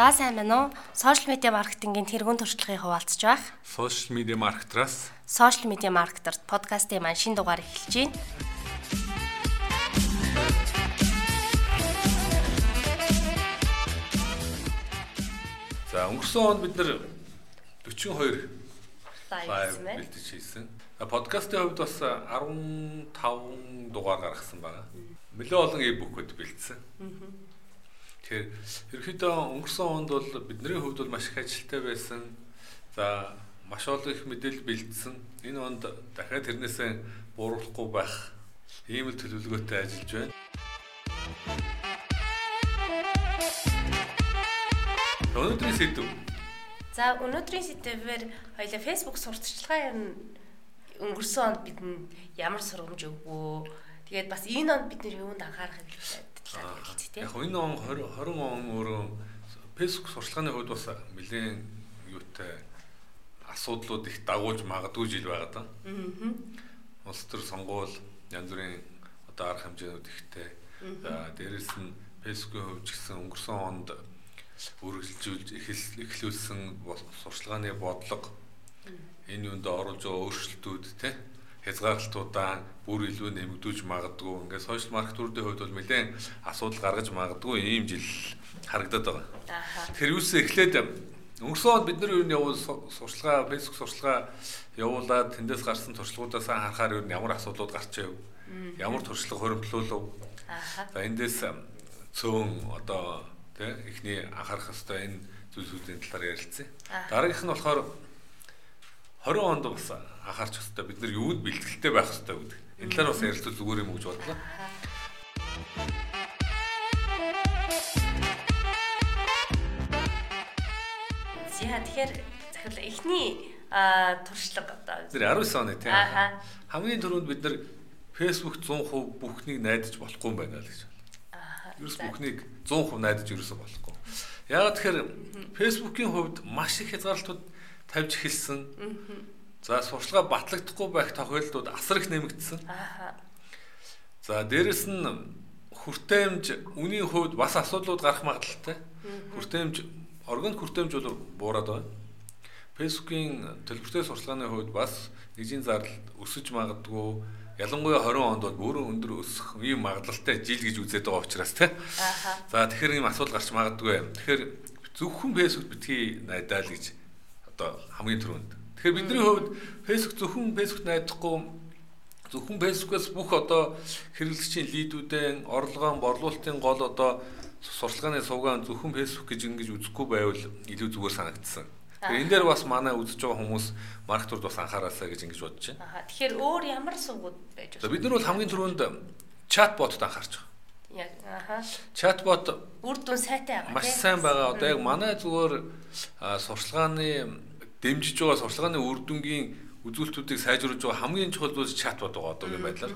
За сайн байна уу? Сошиал медиа маркетингийн тэргуун туршлагын хуваалцж байх. Сошиал медиа маркетраас Сошиал медиа маркетерт подкастын маань шинэ дугаар эхэлж байна. За өнгөрсөн онд бид нар 42 Live бэлдэж хийсэн. Подкастын хувьд бас 15 дугаар гаргасан байгаа. Нэлээд олон e-book-уд бэлдсэн. Тэгэхээр ерөөхдөө өнгөрсөн онд бол бидний хувьд бол маш их ажилттай байсан. За маш олон их мэдээлэл бэлдсэн. Энэ онд дахиад тэрнээсээ бууруулахгүй байх ийм л төлөвлөгөөтэй ажиллаж байна. Өнөөдрийн сэдв. За өнөөдрийн сэдвээр хоёлаа Facebook сурталчилгаа юм өнгөрсөн онд бидэнд ямар сургамж өгвөө? Тэгээд бас энэ онд бид нэр юунд анхаарах юм бэ? Яг энэ он 20 20 он өөрөө Facebook сурталчилгааны хувьд бас нэлээд юутай асуудлууд их дагуулж магадгүй жил байгаа даа. Аа. Улс төр сонгуул янз бүрийн одоо арга хэмжээнүүд ихтэй. За дээрэс нь Facebook-ийн хувьд ч гэсэн өнгөрсөн онд үргэлжлүүлж эхлүүлсэн сурчлагын бодлого энэ юунд оруулж байгаа өөрчлөлтүүд те хязгаарлалтуудаа бүр илүү нэмэгдүүлж магадгүй. Ингээд сошиал маркетуруудын хувьд бол нэлээд асуудал гаргаж магадгүй ийм жил харагдаад байгаа. Тэгэхээр юусе эхлээд өнгөрсөн онд бид нар юу явуул сурчлага фэйсбુક сурчлага явуулаад тэндээс гарсан туршлагуудаас харахаар юу ямар асуудлууд гарч ив ямар туршлага хуримтлуулав за эндээс цөөн одоо тий эхний анхаарах хэвээр энэ зүйлсүүдийн талаар ярилцсан. Дараагийнх нь болохоор 20 онд бас анхаарч хэвээр бид нар юуд бэлтгэлтэй байх хэвээр гэдэг. Энэ талаар бас ярилцвал зүгээр юм гэж бодлоо. За тэгэхээр захирал эхний туршлага одоо тэр 19 оны тий. Хамгийн түрүүнд бид нар Facebook 100% бүхнийг найдаж болохгүй юм байна л гэж ерөөс бүхнийг 100% найдаж ерөөсө болохгүй. Яг тэгэхээр Facebook-ийн хувьд маш их хязгаарлалтууд тавьж эхэлсэн. За сурчлага батлагдахгүй байх тохиолдлууд асар их нэмэгдсэн. За дээрэс нь хүртээмж үнийн хувьд бас асуудлууд гарах магадлалтай. Хүртээмж органик хүртээмж бол буураад байна. Facebook-ийн төлбөртэй сурчлагын хувьд бас нэгжийн зардал өсөж магадгүй Ялангуяа 20 онд бол бүр өндөр өсөх ийм магадлалтай жил гэж үзээд байгаа учраас тий. За тэгэхээр ийм асуудал гарч магадгүй. Тэгэхээр зөвхөн фэйсбુક битгий найдаал гэж одоо хамгийн түрүүнд. Тэгэхээр бидний хувьд Facebook зөвхөн Facebook найдахгүй зөвхөн Facebook-аас бүх одоо хэрэглэгчийн лидүүдэн орлогоон борлуулалтын гол одоо сурталгааны сувгаан зөвхөн Facebook гэж ингэж үзэхгүй байвал илүү зүгээр санагдсан. Тэгэхээр энэ дээр бас манай үзэж байгаа хүмүүс маркетинг бас анхаараасаа гэж ингэж бодож байна. Аа тэгэхээр өөр ямар сувгууд байж болох вэ? Бид нар бол хамгийн түрүүнд чатботд анхаарч байгаа. Яг ааха. Чатбот үр дүн сайтай байгаа. Маш сайн байгаа. Одоо яг манай зүгээр сурталгааны дэмжиж байгаа сурчлагын үр дүнгийн үзүүлэлтүүдийг сайжруулж байгаа хамгийн чухал зүйл чатбот байгаа одоогийн байдлаар.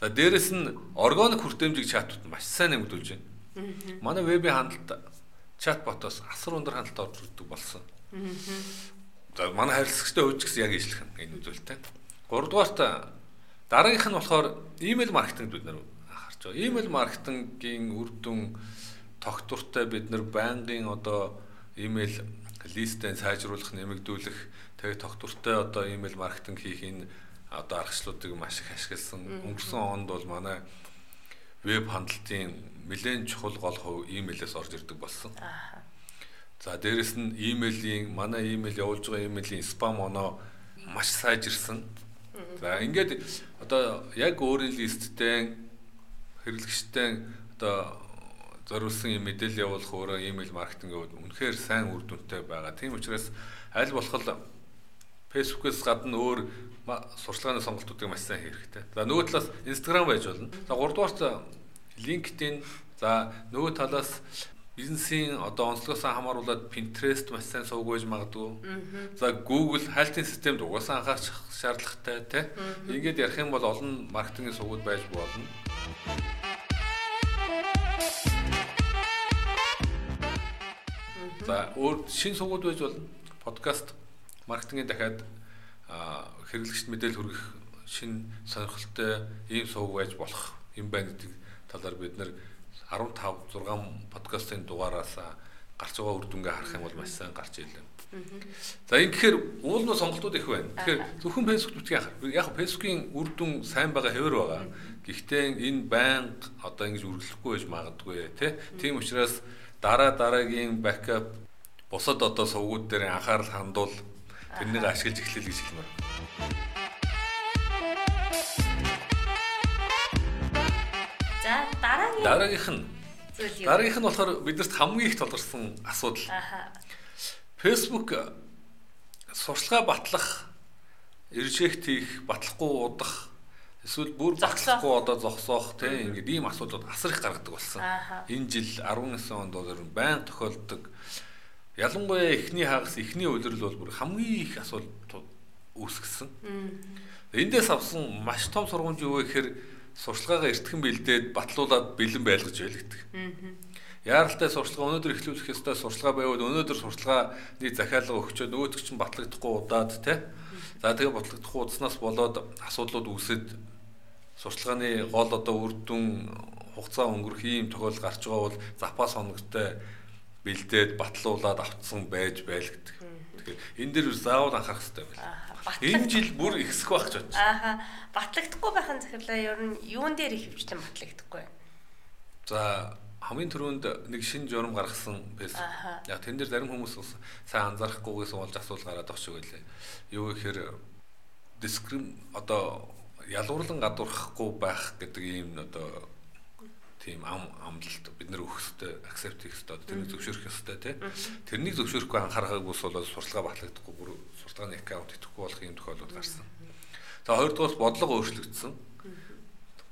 За дээрэс нь органик хүртээмжийг чатбот маш сайн нэмэгдүүлж байна. Манай вебийн хандлт чатботоос асар өндөр хандлт орж ирдэг болсон. За манай харилцагчтай хувьд ч гэсэн яг ижлэх энэ үзүүлэлттэй. Гуравдугаарт дараагийнх нь болохоор email маркетинг бид нар анхаарч байгаа. Email маркетингийн үр дүн тогтвортой бид нар байнгын одоо email листээ сайжруулах, нэмэгдүүлэх, тэгээ тогтвортой одоо email маркетинг хийх энэ одоо аргачлалуудыг маш их ашигласан. Өнгөрсөн онд бол манай веб хандлтын нэлээд чухал гол хувь email-ээс орж ирдэг болсон. За дээрэс нь имэйлийн манай имэйл явуулж байгаа имэйлийн спам оноо маш сайжирсан. За ингээд одоо яг өөрийн листтэй хэрэглэгчтэй одоо зориулсан юм мэдээлэл явуулах өөрөө имэйл маркетинг гэвэл үнэхээр сайн үр дүнтэй байгаа. Тийм учраас аль болох Facebook-ээс гадна өөр сурчлагын сонголтуудыг маш сайн хэрэгтэй. За нөгөө талаас Instagram байж болно. За гуравдугаарт LinkedIn за нөгөө талаас бизнесийн одоо онцлогоос хамааруулаад Pinterest маш сайн сувг байж магадгүй. За Google хайлтын системд угаасаа анхаарч шаардлагатай тий. Ингээд ярих юм бол олон маркетингийн сувгууд байж болно. За өөр шин сувгууд байж болно. Подкаст маркетингийн дахиад хэрэглэгчд мэдээлэл хүргэх шин сонирхолтой ийм сувг байж болох юм байна гэдэг талаар бид нэр 15 6 подкастын дугаараас гарч байгаа үр дүнгээ харах юм бол маш сайн гарч ирлээ. За энэ гэхээр уулын сонголтууд их байна. Тэгэхээр зөвхөн Facebook бүтгий яах. Яг Facebook-ийн үр дүн сайн байгаа хэвээр байгаа. Гэхдээ энэ байнга одоо ингэж үргэлжлэхгүй байж магадгүй тий. Тийм учраас дараа дараагийн backup бусад одоо сувгууд дээр анхаарал хандуул тэрнийг ашиглаж эхлэе гэж хэлмээр. За дараагийн дараагийнх нь дараагийнх нь болохоор биднэрт хамгийн их толгорсон асуудал. Facebook сурчлага батлах, режект хийх, батлахгүй удах эсвэл бүр батлахгүй одоо зогсоох тийм ингээд ийм асуудлууд асар их гаргадаг болсон. Энэ жил 19 онд бол байн тохиолддог. Ялангуяа эхний хагас, эхний үйлрэл бол бүр хамгийн их асуудал үүсгэсэн. Эндээс авсан маш том сургамж юу вэ гэхээр сурчлагаагаа эртхэн бэлдээд батлуулаад бэлэн байлгаж байл гэдэг. Яаралтай сурчлага өнөөдөр эхлүүлэх ёстой сурчлага байвал өнөөдөр сурчлагын захиалга өгчөөд нөгөөдөг чинь батлагдахгүй удаад те. За тэгээ батлагдахгүй удснаас болоод асуудлууд үүсэд сурчлагын гол одоо үр дүн хугацаа өнгөрөх ийм тохиол гарч байгаа бол запас хоногтой бэлдээд батлуулаад авцсан байж байлгдаг. Тэгэхээр энэ дээр заавал анхаарах хэрэгтэй байна. Энэ жил бүр ихсэх байх гэж бодож. Ааха. Батлагдахгүй байхын захирлаа ер нь юун дээр их хөвчлэн батлагдахгүй. За хамгийн түрүүнд нэг шин журам гаргасан байсан. Яг тэн дээр зарим хүмүүс сайн анзаарахгүйгээс болж асуул гараад шүү гэлээ. Юу гэхээр дискрим одоо ялуурлан гадуурхахгүй байх гэдэг ийм одоо тийм ам амлалт бид нэр өгөхтэй акцепт хийх хэрэгтэй тэрнийг зөвшөөрөх хэрэгтэй тий тэрнийг зөвшөөрөхгүй анхаарахгүйс бол сурталгаа батлагдахгүй бүр сурталгааны аккаунт идэхгүй болох юм тохиолдол гарсан. За хоёрдугаар бодлого өөрчлөгдсөн.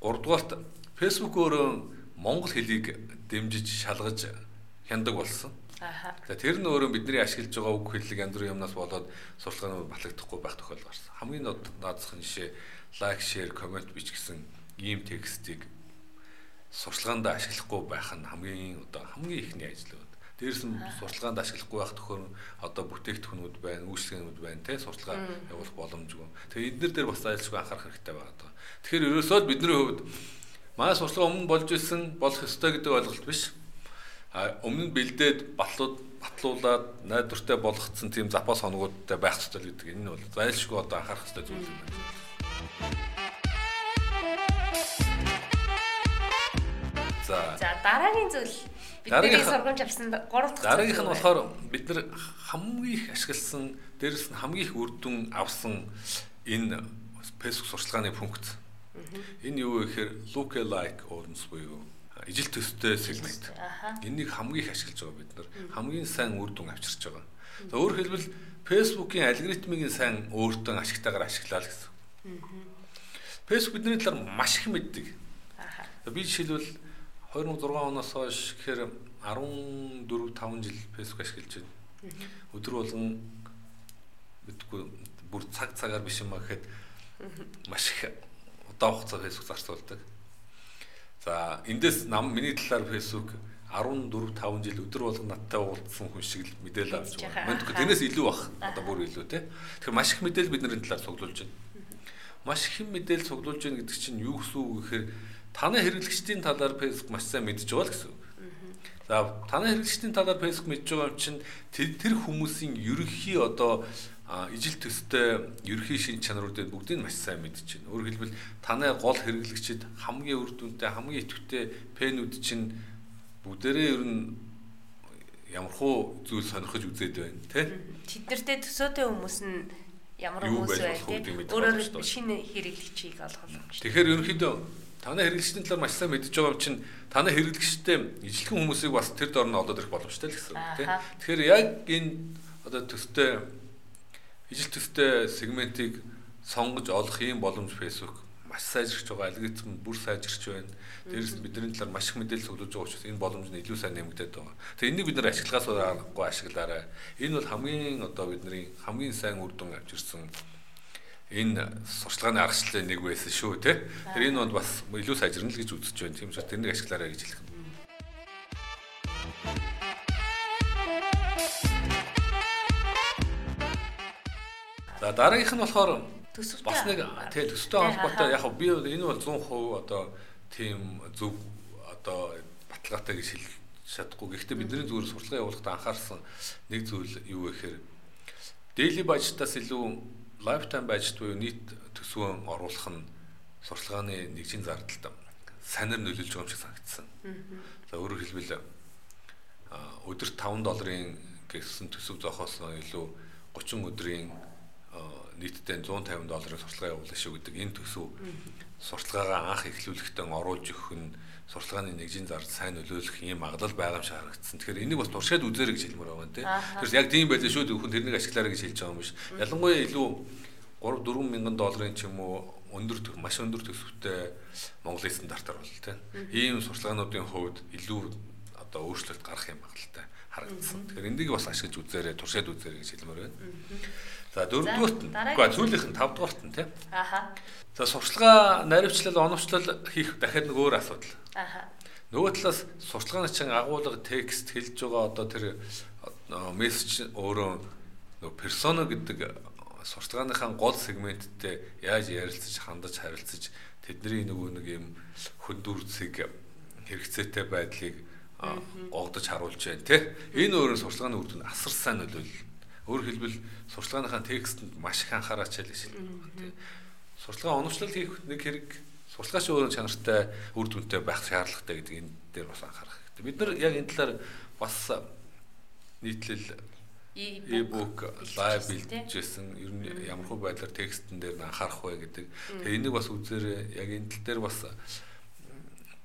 Гуравдугаарт Facebook өөрөө монгол хэлийг дэмжиж шалгаж хяндаг болсон. За тэр нь өөрөө бидний ашиглаж байгаа үг хэллэг янз бүрийн юмнаас болоод сурталгааны батлагдахгүй байх тохиол гарсан. Хамгийн наадсах жишээ лайк, шеэр, комент бичсэн ийм текстийг сурталгаанд ашиглахгүй байх нь хамгийн одоо хамгийн ихний ажил байна. Дээрс нь сурталгаанд ашиглахгүй байх төхөр одоо бүтээгдэхүүнүүд байна, үйлчлэгнүүд байна, тэ сурталгаа явуулах боломжгүй. Тэгээ эднэр дээр бас айлшгүй анхаарах хэрэгтэй байна. Тэгэхээр ерөөсөө бидний хувьд Манай сурчлага өмнө болж исэн болох ёстой гэдэг ойлголт биш. А өмнө нь бэлдээд батлууд батлуулаад найдвартай болгоцсон тийм запас хоногуудтай байх ёстой гэдэг. Энэ бол зайлшгүй одоо анхаарах ёстой зүйл юм байна. За. За дараагийн зүйл. Бидний сургамж авсан 3 дахь дараагийнх нь болохоор бид нар хамгийн их ашигласан дээрэс нь хамгийн их үр дүн авсан энэ Facebook сурчлагын функц Энэ юу гэхээр look alike audience буюу ижил төстэй сегмент. Энийг хамгийн их ашиглаж байгаа бид нар. Хамгийн сайн үр дүн авчирч байгаа. За өөрөөр хэлбэл Facebook-ийн алгоритмыг сайн өөртөө ашигтайгаар ашиглаа л гэсэн. Facebook бидний талаар маш их мэддэг. Би жишээлбэл 2006 оноос хойш гэхээр 14 5 жил Facebook ашиглаж байна. Өдөр болгон мэдгүй бүр цаг цагаар биш юм а гэхэд маш их удаан хугацаа Facebook зарцуулдаг. За эндээс нам миний талаар Facebook 14 5 жил өдөр болгон надтай уулзсан хүн шиг л мэдээлэл авч байгаа. Мэдгүй тэрнээс илүү бах. Одоо бүр илүү те. Тэгэхээр маш их мэдээлэл бидний талаар цуглуулж байна. Маш их мэдээлэл цуглуулж байна гэдэг чинь юу гэсэн үг гэхээр таны хэрэглэгчдийн талаар Facebook маш сайн мэдж байгаа л гэсэн үг. За таны хэрэглэгчдийн талаар Facebook мэдж байгаа юм чинь тэр хүмүүсийн ерөнхий одоо ижил төстэй ерхий шин чанаруудыг бүгдийг маш сайн мэдж байна. Өөрөөр хэлбэл таны гол хэрэглэгчид хамгийн үр дүнтэй, хамгийн идэвхтэй пенүүд чинь бүгдээрээ ер нь ямархуу зүйл сонирхож үзээд байна, тий? Тэднэртэй төсөөтэй хүмүүс нь ямар хүмүүс вэ, тий? Өөрөөр шинэ хэрэглэгчийг олгох юм шиг. Тэгэхээр ерөнхийдөө таны хэрэглэгчдийн талаар маш сайн мэдж байгаа юм чинь таны хэрэглэгчтэй ижилхэн хүмүүсийг бас тэр дор нь олоод ирэх боломжтой л гэсэн үг, тий? Тэгэхээр яг энэ одоо төстэй ижил төстэй сегментийг сонгож олох ийм боломж Facebook маш сайжирч байгаа алгоритм бүр сайжирч байна. Дээрээс нь бидний талаар маш их мэдээлэл цуглуулж байгаа учраас энэ боломж нь илүү сайн нэмэгдээд байгаа. Тэгээ энийг бид нар ашиглахаас аргагүй ашиглаарай. Энэ бол хамгийн одоо бидний хамгийн сайн үр дүн авчирсан энэ сурчлагын аргачлалын нэг байсан шүү те. Тэр энэ бол бас илүү сайжирна л гэж үзэж байна. Тийм учраас тэрнийг ашиглаарай гэж хэлэх юм. За дараагийнх нь болохоор бас нэг тий төстэй холбоотой яг би энэ бол 100% одоо тийм зөв одоо баталгаатай гэж чадахгүй. Гэхдээ бидний зүгээр сурталчилгаа явуулахдаа анхаарсан нэг зүйл юу вэ гэхээр daily budget-аас илүү lifetime budget буюу нийт төсвөө оруулах нь сурталчилгааны нэгжийн зардалд санаар нөлөөлж байгаа юм шиг санагдсан. За өөрөөр хэлбэл өдөрт 5 долларын гэсэн төсөв зохиос илүү 30 өдрийн нийтдээ 150 долларын сурталчилгаа явуулах шүү гэдэг энэ төсөв сурталчилгаагаа анх эхлүүлэхдээ оруулж өгөх нь сурталчилгааны нэгжийн зард сайн нөлөөлөх юм магадлал байгаа юм шиг харагдсан. Тэгэхээр энийг бас туршаад үзээрэй гэж хэлмээр байгаа юм тийм. Тэгэхээр яг тийм байлаа шүү дөхөн тэрнийг ашиглаарай гэж хэлж байгаа юм биш. Ялангуяа илүү 3 4 мянган долларын ч юм уу өндөр маш өндөр төсөвтэй Монголын стандартаар бол тийм. Ийм сурталчилгаануудын хувьд илүү одоо өөрчлөлт гарах юм магадлалтай харагдсан. Тэгэхээр энийг бас ашиглаж үзээрэй, туршаад үзээрэй гэж хэлмээр байна. За дөрөвдүгürt нь. Үгүй сүүлийнх нь тавдугаарт нь тийм. Аха. За сурталчилгаа наривчлал, оновчлол хийх дахиад нэг өөр асуудал. Аха. Нөгөө талаас сурталчгааны чин агуулга текст хэлж байгаа одоо тэр мессеж өөрөө нөгөө персона гэдэг сурталчааныхаа гол сегменттэй яаж ярилцаж, хандаж, харилцаж тэдний нөгөө нэг юм хөндүрцэг хэрэгцээтэй байдлыг гогдож харуулж байна тий. Энэ өөрөө сурталчгааны үр дүнд асар сайн нөлөөлөл. Өөр хэлбэл сурталчааныхаа текстэнд маш их анхаараач ял гэж тий. Сурталчгаа оновчлол хийх нэг хэрэг сурталгаач өөрөө чанартай үр дүнтэй байх шаардлагатай гэдэг энэ дээр бас анхаарах хэрэгтэй. Бид нар яг энэ талаар бас нийтлэл e-book лайв бэлтжсэн ер нь ямар хөө байдлаар текстэн дээр анхаарах вэ гэдэг. Тэгээ энийг бас үзээр яг энэ тал дээр бас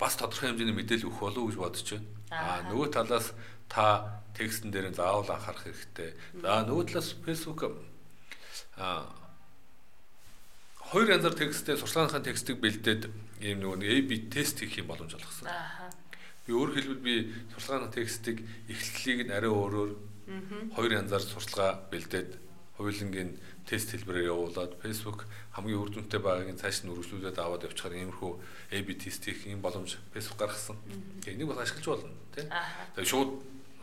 бас тодорхой хэмжээний мэдээлэл өгөх болов уу гэж бодож байна. Аа нөгөө талаас та текстэн дээр заавал анхаарах хэрэгтэй. За нөгөө талаас Facebook аа хоёр янзаар тексттэй сурталчилгааныхаа текстийг бэлдээд ийм нөгөө AB тест хийх юм боломж олгосон. Аа. Би өөр хэлбэл би сурталчилгааны текстийг эхлэлийг нь арай өөрөөр хоёр янзаар сурталчилгаа бэлдээд хуулингийн тест хэлбэрээр явуулаад Facebook хамгийн үр дүнтэй байгааг цааш нь үргэлжлүүлээд аваад явчихаар иймэрхүү AB тест хийх юм боломж Facebook гаргасан. Тэгээ энийг бас ашиглаж болно тийм. Тэгээ шууд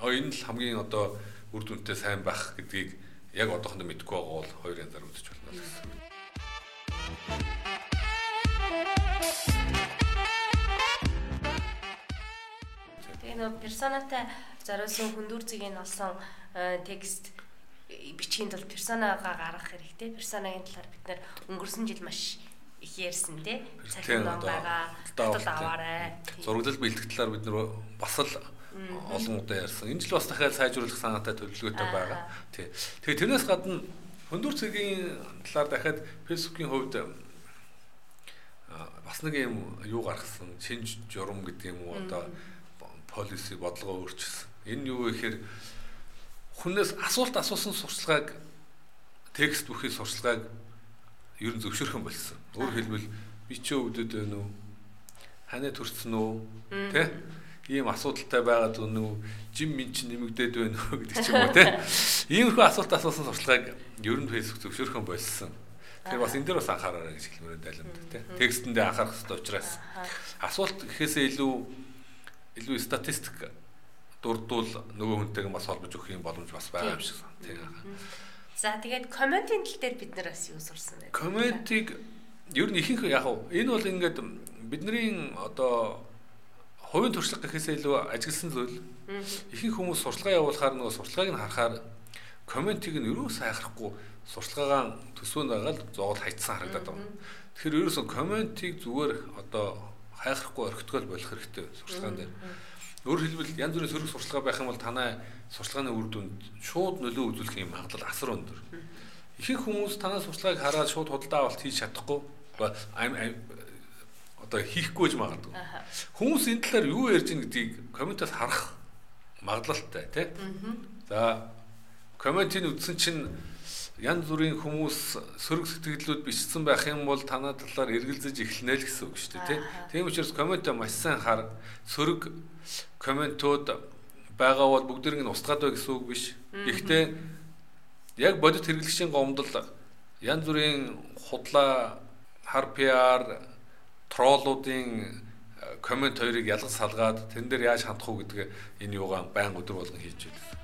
энэ л хамгийн одоо үр дүнтэй сайн байх гэдгийг яг одоохондоо мэдэхгүй байгаа бол хоёр янзаар үзэж болно гэсэн. Тэгээ нөө персонатай зориулсан хүндүрцгийг нь олсон э, текст бичгийн тулд персонагаа гаргах хэрэгтэй. Персонагийн талаар бид нэр өнгөрсөн жил маш их ярьсан тий. Цахим байгаа. Татвал аваарай. Зураглал бэлтгэх талаар бид нэр бас л олон удаа ярьсан. Энэ жил бас дахиад сайжруулах санаатай төлөвлөгөөтэй байгаа. Тий. Тэгээ тэрнээс гадна хөндөр цэгийн талаар дахиад Facebook-ийн хувьд бас нэг юм юу гаргасан. Шинж журам гэдэг юм уу одоо полиси бодлогоо өөрчилсөн. Энэ юу вэ гэхээр хүнээс асуулт асуусан сурчлагыг текст бүхий сурчлагыг ер нь зөвшөөрөх юм болсон. Өөр хэлбэл би ч өвдөд байна уу? Ханаа төрсөн үү? Тэ? Ийм асуудалтай байгаад байна уу? Жим min ч нэмэгдээд байна уу гэдэг ч юм уу тэ? Иймэрхүү асуулт асуусан сурчлагыг ер нь фэйсбુક зөвшөөрөх юм болсон. Тэгэхээр бас энэ дээр бас анхаараарай гэж хэлмээр байлаа тэ. Текстэндээ анхаарах хэрэгтэй учраас асуулт гэхээсээ илүү илүү статистик дурдвал нөгөө хүнтэйгээ бас холбож өгөх юм боломж бас байгаа юм шиг сан. Тийм. За тэгээд комментийн тал дээр бид нар бас юу сурсан бэ? Комментиг ер нь ихэнх яг энэ бол ингээд бидний одоо хувийн туршлага гэхээсээ илүү ажигласан зүйл. Ихэнх хүмүүс сурталгаа явуулахаар нөгөө сурталгааг нь харахаар комментиг нь ерөө сайхрахгүй сурталгаагаа төсвөөнд байгаа л зоогол хайцсан харагдаад байна. Тэгэхээр ерөөсөн комментиг зүгээр одоо хайхрахгүй орхитгол болох хэрэгтэй сурталгаан дээр. Өөр хэлбэл янз бүрийн сөрөг сурталгаа байх юм бол танай сурталгааны үр дүнд шууд нөлөө үзүүлэх юм магадлал асар өндөр. Ихэнх хүмүүс танай сурталгааг хараад шууд худалдаа авалт хийж чадахгүй одоо хийхгүй ч магадгүй. Хүмүүс энэ талаар юу ярьж байгаа гэдгийг комментоос харах магадлалтай тий. За комментийг үзсэн чинь янз бүрийн хүмүүс сөрөг сэтгэлдлүүд бичсэн байх юм бол танаа талаар эргэлзэж эхэлнэ л гэсэн үг шүү дээ тий. Тийм учраас комментоо маш сайн хар сөрөг комментууд байгаа бол бүгдэрэг нь устгаад бай гэсэн үг биш. Гэхдээ яг бодит хэрэглэгчийн гомдол янз бүрийн худлаа хар PR троллуудын э, коммент хоёрыг ялгаж салгаад тэн дээр яаж хандах уу гэдгээ энэ юугаа байн өдөр болгон хийж байна.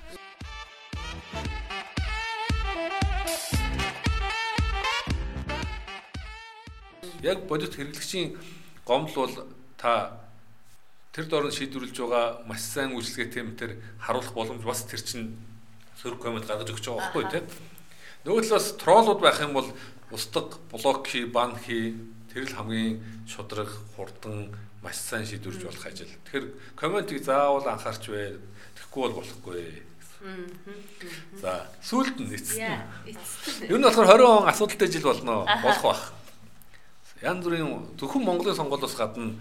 Яг бодит хэрэглэгчийн гомдол бол та тэр дорн шийдвэрлэж байгаа маш сайн үйлчлэгээтэй мэтэр харуулах боломж бас тэр чинь сөрөг коммент гаргаж өгч байгаа байхгүй тийм. Нөгөө талаас троллууд байх юм бол устдаг блок хий, бан хий тэр л хамгийн шудраг, хурдан маш сайн шийдвэрж болох ажил. Тэгэхээр комментиг заавал анхаарч бай. Тэгэхгүй бол болохгүй. За сүүлд нь эцэст. Юу нь болохоор 20 он асуудалтай жил болно. Болох бах. Янз бүрийн зөвхөн Монголын сонгуульоос гадна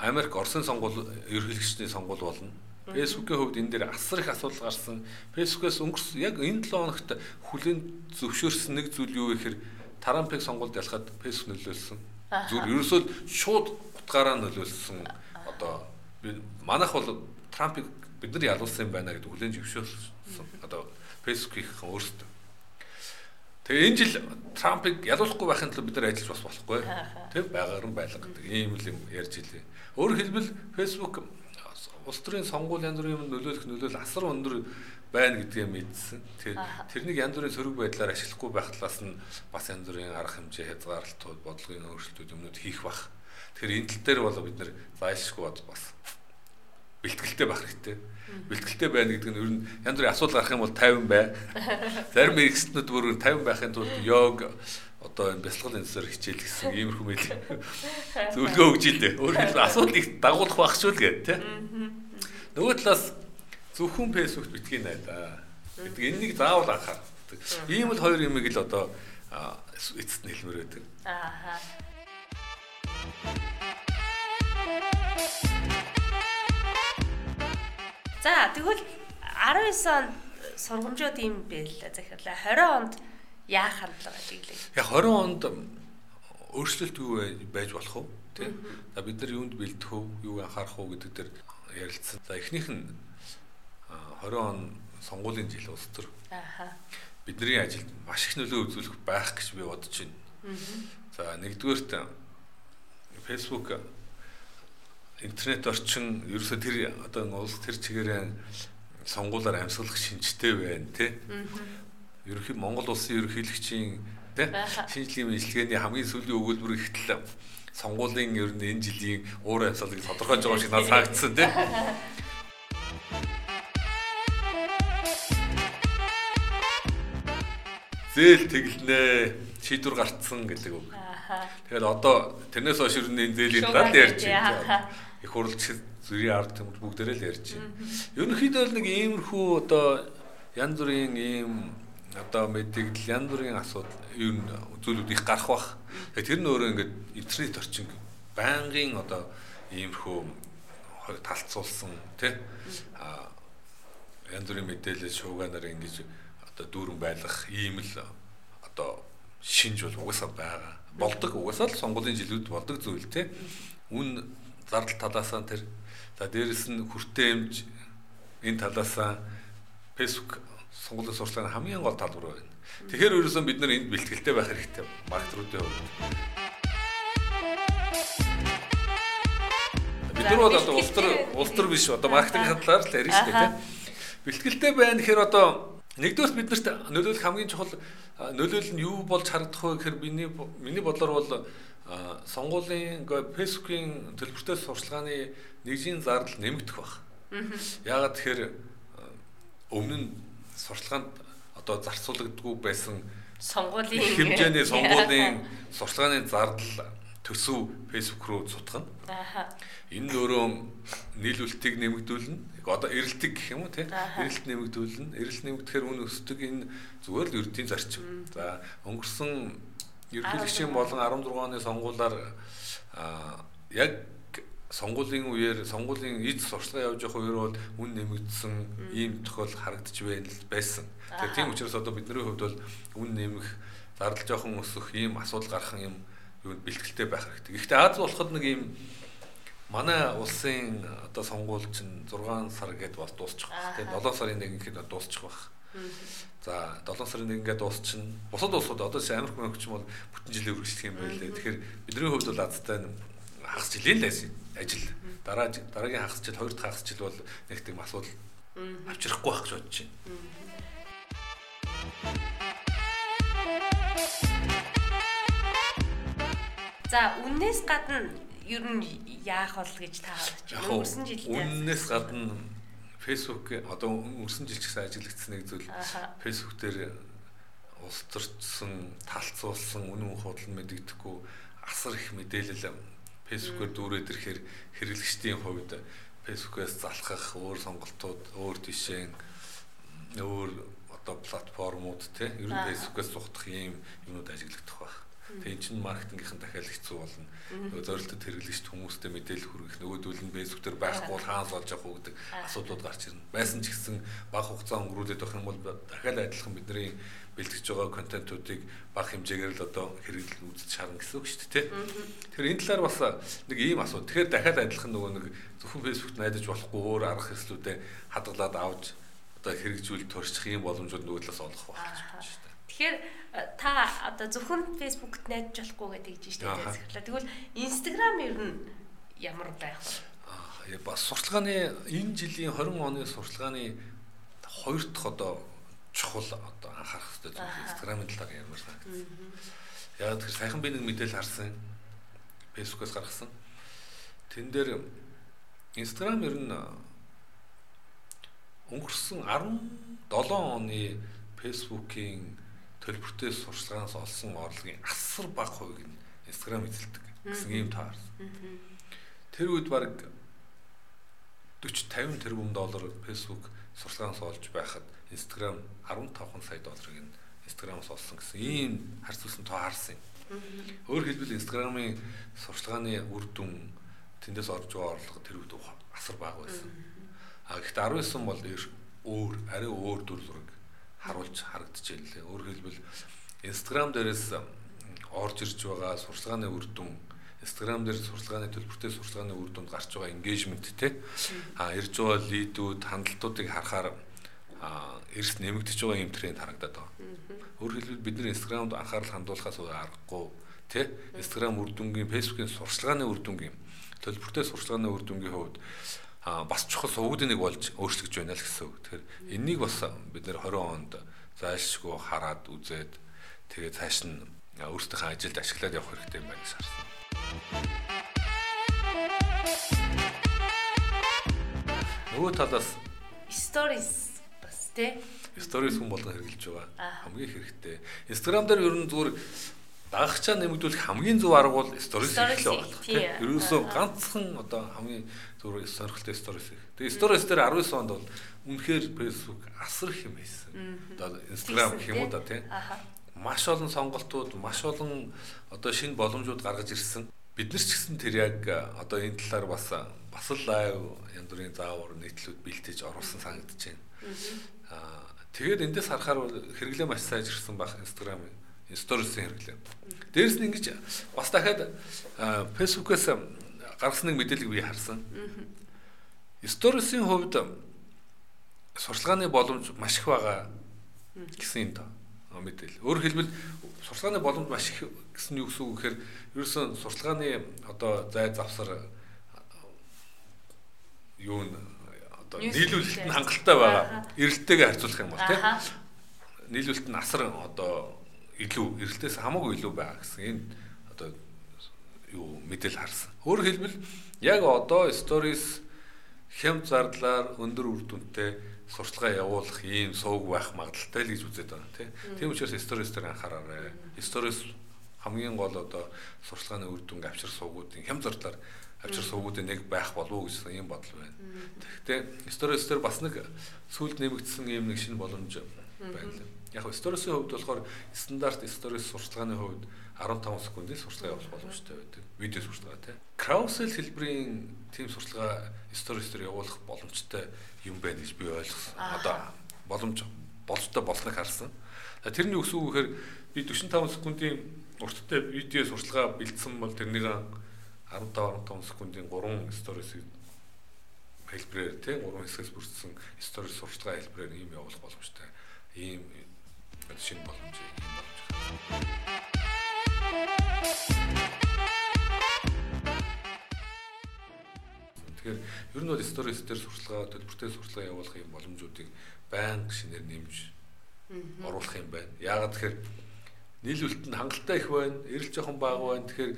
Америк, Оросын сонгуул ерөнхийлөгчдийн сонгуул болно. Facebook-ийн хувьд энэ дээр асар их асуудал гарсан. Facebook-ээс өнгөрсөн яг энэ 7 хоногт хүлэн зөвшөөрсөн нэг зүйл юу гэхээр Трампыг сонгуульд ялахад Facebook нөлөөлсөн. Зүгээр ерөөсөө шууд утгаараа нөлөөлсөн. Одоо манайх бол Трампыг бид нар ялуулсан юм байна гэдэг хүлэн зөвшөөрсөн. Одоо Facebook-ийнхэн өөрсдөө. Тэгээ энэ жил Трампыг ялуулахгүй байхын тулд бид нар ажиллаж бас болохгүй. Тэг байгаар нь байлга гэдэг ийм л юм ярьж илээ. Өөрөөр хэлбэл Facebook улс төрийн сонгуул янз бүрийн юм нөлөөлөх нөлөөл асар өндөр байна гэдгээ мэдсэн. Тэгэхээр тэрнийг янз бүрийн сөрөг байдлаар ашиглахгүй байх талаас нь бас янз бүрийн арга хэмжээ хязгаарлалтууд, бодлогын өөрчлөлтүүд юмнууд хийх бах. Тэгэхээр энэ тал дээр бол бид нэр зайлшгүй бас бэлтгэлтэй байх хэрэгтэй. Бэлтгэлтэй байна гэдэг нь ер нь янз бүрийн асуудал гарах юм бол 50 бай. Зарим эргэснүүд бүр 50 байхын тулд йог одоо энэ бясалгал энэсээр хичээл гэсэн иймэрхүү мэйл зөвлөгөө өгч илээ. Өөрөөр асуудлыг дагуулах байх шүү л гэ, тэ. Нөгөө талаас зөвхөн фэйсбүүкт битгий найдаа. гэдэг энэнийг заавал анхаар. Ийм л хоёр юмыг л одоо эцэст нь хэлмээр байдаг. Аа. За тэгвэл 19 онд сургамжууд юм байл захирлаа. 20 онд яах хандлага ажиглав? Яг 20 онд өөрчлөлт юу байж болох вэ? Тэ. За бид нар юунд бэлдэх вэ? Юу анхаарах вэ гэдэг дээр ярилцсан. За эхнийх нь 20 он сонгуулийн жил улс төр. Аха. Бидний ажилд маш их нөлөө үзүүлэх байх гэж би бодож байна. За нэгдүгээрт Facebook интернет орчин ерөөсө тэр одоо улс тэр чигээрээ сонгуулаар амьсгалах шинжтэй байна тий. Ерөнхий Монгол улсын ерөнхийлөгчийн тий шинжлэгийн мэдлэгээний хамгийн сүүлийн өгүүлбэр ихтэл сонгуулийн ер нь энэ жилийн уур амьсгалыг тодорхойлж байгаа шиг надад санагдсан тий. Зээл тэглэнэ шийдвэр гарцсан гэдэг үг. Тэгэхээр одоо тэрнээс хойш ер нь энэ зээлийн дад ярьж байна. Их хурлч зүрийн ард түмд бүгдээрээ л ярьж байна. Ерөнхийдөө л нэг иймэрхүү одоо янз бүрийн ийм одоо мэдээлэл янз бүрийн асуудал ер нь зүйлүүд их гарах бах. Тэр нь өөрөө ингээд интернет орчин байнгын одоо иймэрхүү талцуулсан тий а янз бүрийн мэдээлэл шууганаар ингэж одоо дүүрэн байлгах ийм л одоо шинж бол угаасаа байгаа. Болдог угаасаа л сонгуулийн жилүүд болдог зүйл тий. Үн зардал талаасаа тэр за дээрэс нь хүртээ эмж энэ талаасаа Facebook сонгуулийн сурчлагын хамгийн гол талбар байна. Тэгэхээр ерөөсөн бид нар энд бэлтгэлтэй байх хэрэгтэй маркетруудын хувьд. Бид нар бол одоо улс төр улс төр биш одоо маркетинг талаар л ярина шүү дээ. Бэлтгэлтэй байна гэхээр одоо нэгдүгээр биднэрт нөлөөлөх хамгийн чухал нөлөөлөл нь юу болж харагдах вэ гэхээр миний миний бодлоор бол сонгуулийн фэйсбүүкийн төлбөртэй сурчлагын нэгжийн зардал нэмэгдэх баг. Яагаад тэгэхээр өмнө нь сурчлаганд одоо зарцуулагддгүй байсан сонгуулийн хэмжээний сонгуулийн сурчлагын зардал төсөв фэйсбүүк рүү цутгана. Аа. Энэ өөрөө нийлүүлэлтийг нэмэгдүүлнэ. Одоо эрэлтийг гэх юм уу тийм эрэлт нэмэгдүүлнэ. Эрэлт нэмэгдэхээр үн өсдөг энэ зүгээр л ердийн зарчим. За өнгөрсөн ерөнхийлөгчийн болон 16 оны сонгуулиар яг сонгуулийн үеэр сонгуулийн эд сурчлага явж явах үеэр бол үн нэмэгдсэн ийм тохиол харагдаж байсан. Тэгэхээр тийм учраас одоо бидний хувьд бол үн нэмэх, зардал жоохон өсөх ийм асуудал гарах юм юу бэлтгэлтэй байх хэрэгтэй. Гэхдээ Аз болоход нэг ийм манай улсын одоо сонгуул чинь 6 сар гээд бас дуусчих. Тэгээд 7 сарын нэг ихэд дуусчих байх. За 7 сарын 1 ингээд дуусчихна. Бусад улсууд одоо Америк мөнгөч бол бүтэн жилийн үргэлжлэх юм байлээ. Тэгэхээр бидний хувьд бол азтай хагас жилийн л ажил. Дараа дараагийн хагас жил, хоёр дахь хагас жил бол нэг тийм асуудал авчрахгүй байх гэж бодож байна. За үннээс гадна ер нь яах бол гэж та өнгөрсөн жилдээ үннээс гадна Facebook одоо өнгөрсөн жил ч гэсэн ажиглагдсан нэг зүйл. Facebook дээр улс төрчсөн, талцуулсан, үнэн худал мэдэгдэхгүй асар их мэдээлэл Facebook-оор дүүрээд ирэхээр хэрэглэгчдийн хувьд Facebook-ээс залхах өөр сонголтууд, өөр тишээ, өөр одоо платформуд те ер нь Facebook-ээс зугдах ийм юмнууд ажиглагдах байх. Тэгээ эн чинь маркетингийнхэн дахиад хэцүү болно. Нөгөө зорилтод хэрэглэгчд хүмүүстэй мэдээлэл хүргэх нөгөөдөл нь Facebook дээр байхгүй бол хаанаас олж авах уу гэдэг асуудлууд гарч ирнэ. Байсан ч гэсэн бага хугацаа өнгөрүүлээд байх юм бол дахиад адилхан бидний бэлтгэж байгаа контентуудыг бага хэмжээгээр л одоо хэрэглэл үзэж шарна гэсэн үг шүү дээ. Тэгэхээр энэ талаар бас нэг ийм асуу. Тэгэхээр дахиад адилхан нөгөө нэг зөвхөн Facebook-т найдаж болохгүй өөр арга хэрэгслүүдэд хадгалаад авч одоо хэрэгжүүл турших юм боломжууд нөгөө талаас олох байх гэж байна шүү дээ. Тэгэхээр та одоо зөвхөн Facebook-т найдаж болохгүй гэдэг гэж шүү дээ. Тэгвэл Instagram ер нь ямар байх вэ? Аа бас сурталгааны энэ жилийн 20 оны сурталгааны хоёр дахь одоо чухал одоо анхаарах хэрэгтэй зүйл Instagram-ын талаар ярмаар санагдсан. Яг тэр сайхан би нэг мэдээлэл харсан. Facebook-оос гаргасан. Тэн дээр Instagram ер нь өнгөрсөн 17 оны Facebook-ийн төлбөртэй сурчлагаас олсон орлогын асар бага хувийг нь Instagram эзэлдэг гэсэн ийм таарсан. Тэр үед баг 40 50 тэрбум доллар Facebook сурчлагаас олж байхад Instagram 15 сая долларыг нь Instagram-аас олсон гэсэн ийм харц үсэн тоо харсан юм. Өөр хэлбэл Instagram-ын сурчлагын үр дүн тэндээс орж байгаа орлого тэр үед асар бага байсан. А гэхдээ 19 бол өөр арай өөр дүр зураг харуулж харагдчихжээ лээ. Өөр хэлбэл Instagram дээрээс орж ирж байгаа сурчлагын үр дүн Instagram дээр сурчлагын төлбөртэй сурчлагын үр дүнд гарч байгаа engagement те а ирж байгаа лидүүд хандлтуудыг харахаар эрс нэмэгдэж байгаа юм тренд харагдаад байгаа. Өөрөөр хэлбэл бид нэр Instagram-д анхаарал хандуулахаас аргагүй тий Instagram үр дүнгийн Facebook-ийн сурчлагын үр дүнгийн төлбөртэй сурчлагын үр дүнгийн хувьд а бас чухал сувгуудын нэг болж өөрчлөгдөж байна л гэсэн үг. Тэгэхээр энэнийг бас бид нэр 20 онд зайлшгүй хараад үзээд тэгээд цааш нь өөрсдийнхөө ажилд ашиглаад явах хэрэгтэй юм байна гэж харсан. Нөгөө талаас stories тий. Stories хүн болгон хэрэгжилж байгаа. Хамгийн хэрэгтэй. Instagram дээр ер нь зүгээр дагагчаа нэмэгдүүлэх хамгийн зөв арга бол stories хийх л байна. Тийм. Ерөөсөө ганцхан одоо хамгийн зүгээр сонирхолтой stories хийх. Тэгээ stories дээр 19 онд бол үнэхээр Facebook асар их юм байсан. Одоо Instagram гэх юм уу да тийм. Маш олон сонголтууд, маш олон одоо шинэ боломжууд гаргаж ирсэн. Бид нар ч гэсэн тэр яг одоо энэ талаар бас бас л лайв янз бүрийн заавар нийтлүүд бэлтэж оруулсан санагдаж байна. Аа тэгээд эндээс харахаар хэрэглээ маш сайжирсан байх Instagram stories-ийн хэрэглээ. Дээрс нь ингэж бас дахиад Facebook-ээс гаргасан нэг мэдээлэл би харсан. Stories-ийн хувьд сурчлагын боломж маш их байгаа гэсэн юм даа мэдээлэл. Өөрөөр хэлбэл сурчлагын боломж маш их гэсэн юу гэсэн үг гэхээр ерөөсөн сурчлагын одоо зай завсар юу н одоо нийлүүлэлт нь хангалттай байгаа. Эрэлттэйгээ харьцуулах юм бол тийм. Нийлүүлэлт нь асар одоо илүү эрэлтээс хамаагүй илүү байгаа гэсэн энэ одоо юу мэдээл харсан. Өөрөөр хэлбэл яг одоо stories хямд зардлаар өндөр үр дүнтэй сурталгаа явуулах ийм сууг байх магадaltaй л гэж үзээд байна тийм. Тийм учраас stories дээр анхаараарай. Stories хамгийн гол одоо сурталгааны үр дүнг авчир суугуудын хямд зардлаар авчир сувгуудын нэг байх болов уу гэсэн ийм бодол байна. Тэгэхдээ сторис дээр бас нэг сүлд нэмэгдсэн ийм нэг шинэ боломж байна. Яг сторисийн хувьд болохоор стандарт сторис сурталгааны хувьд 15 секундын сурталгаа явуулах боломжтой байдаг. Видео сурталгаа тийм. Carousel хэлбэрийн тийм сурталгаа сторис дээр явуулах боломжтой юм байна гэж би ойлгосон. Одоо боломж боломжтой болсныг харсан. Тэрний үс үг гэхээр би 45 секундын урттай видео сурталгаа бэлдсэн бол тэрнийг 15 15 секундын 3 сторис хэлбэрээр тийм 3 хэсгээс бүрдсэн сторис сурчлагын хэлбэрээр ийм явуулах боломжтой. Ийм шинэ боломж ийм боломж. Тэгэхээр ер нь бол сторис дээр сурчлага төлбөртэй сурчлага явуулах юм боломжуудыг байнга шинээр нэмж оруулах юм байна. Яагаад тэгэхээр нийлүүлэлт нь хангалттай их байна, эрэл жоохон бага байна. Тэгэхээр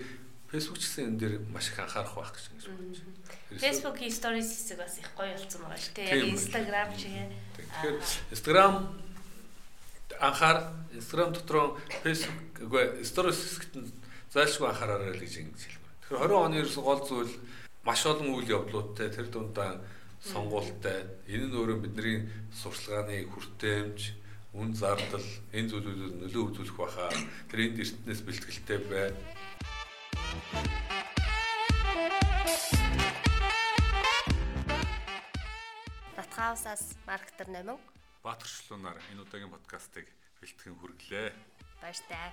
Facebook ч гэсэн энэ дээр маш их анхаарах байх гэж ингэж бодож байна. Facebook-ийн stories хэсэг бас их гоё болсон байгаа шүү дээ. Instagram чигээ. Тэгэхээр Instagram анхаар Instagram дотроо Facebook үгүй stories хэсэгт зайлшгүй анхаараарай л гэж ингэж хэлмээр. Тэгэхээр 20 оны ерөөс гол зүйл маш олон үйл явдлуудтай тэр дундаа сонгуультай энэ нь өөрөө бидний сурчлагын хүртээмж үн зардал энэ зүйлүүдэд нөлөө үзүүлэх баха тэр энд эртнээс бэлтгэлтэй бай. Батгаусаас маркетер номин Баатарчлуунаар энэ удаагийн подкастыг бэлтгэн хүргэлээ. Баяртай.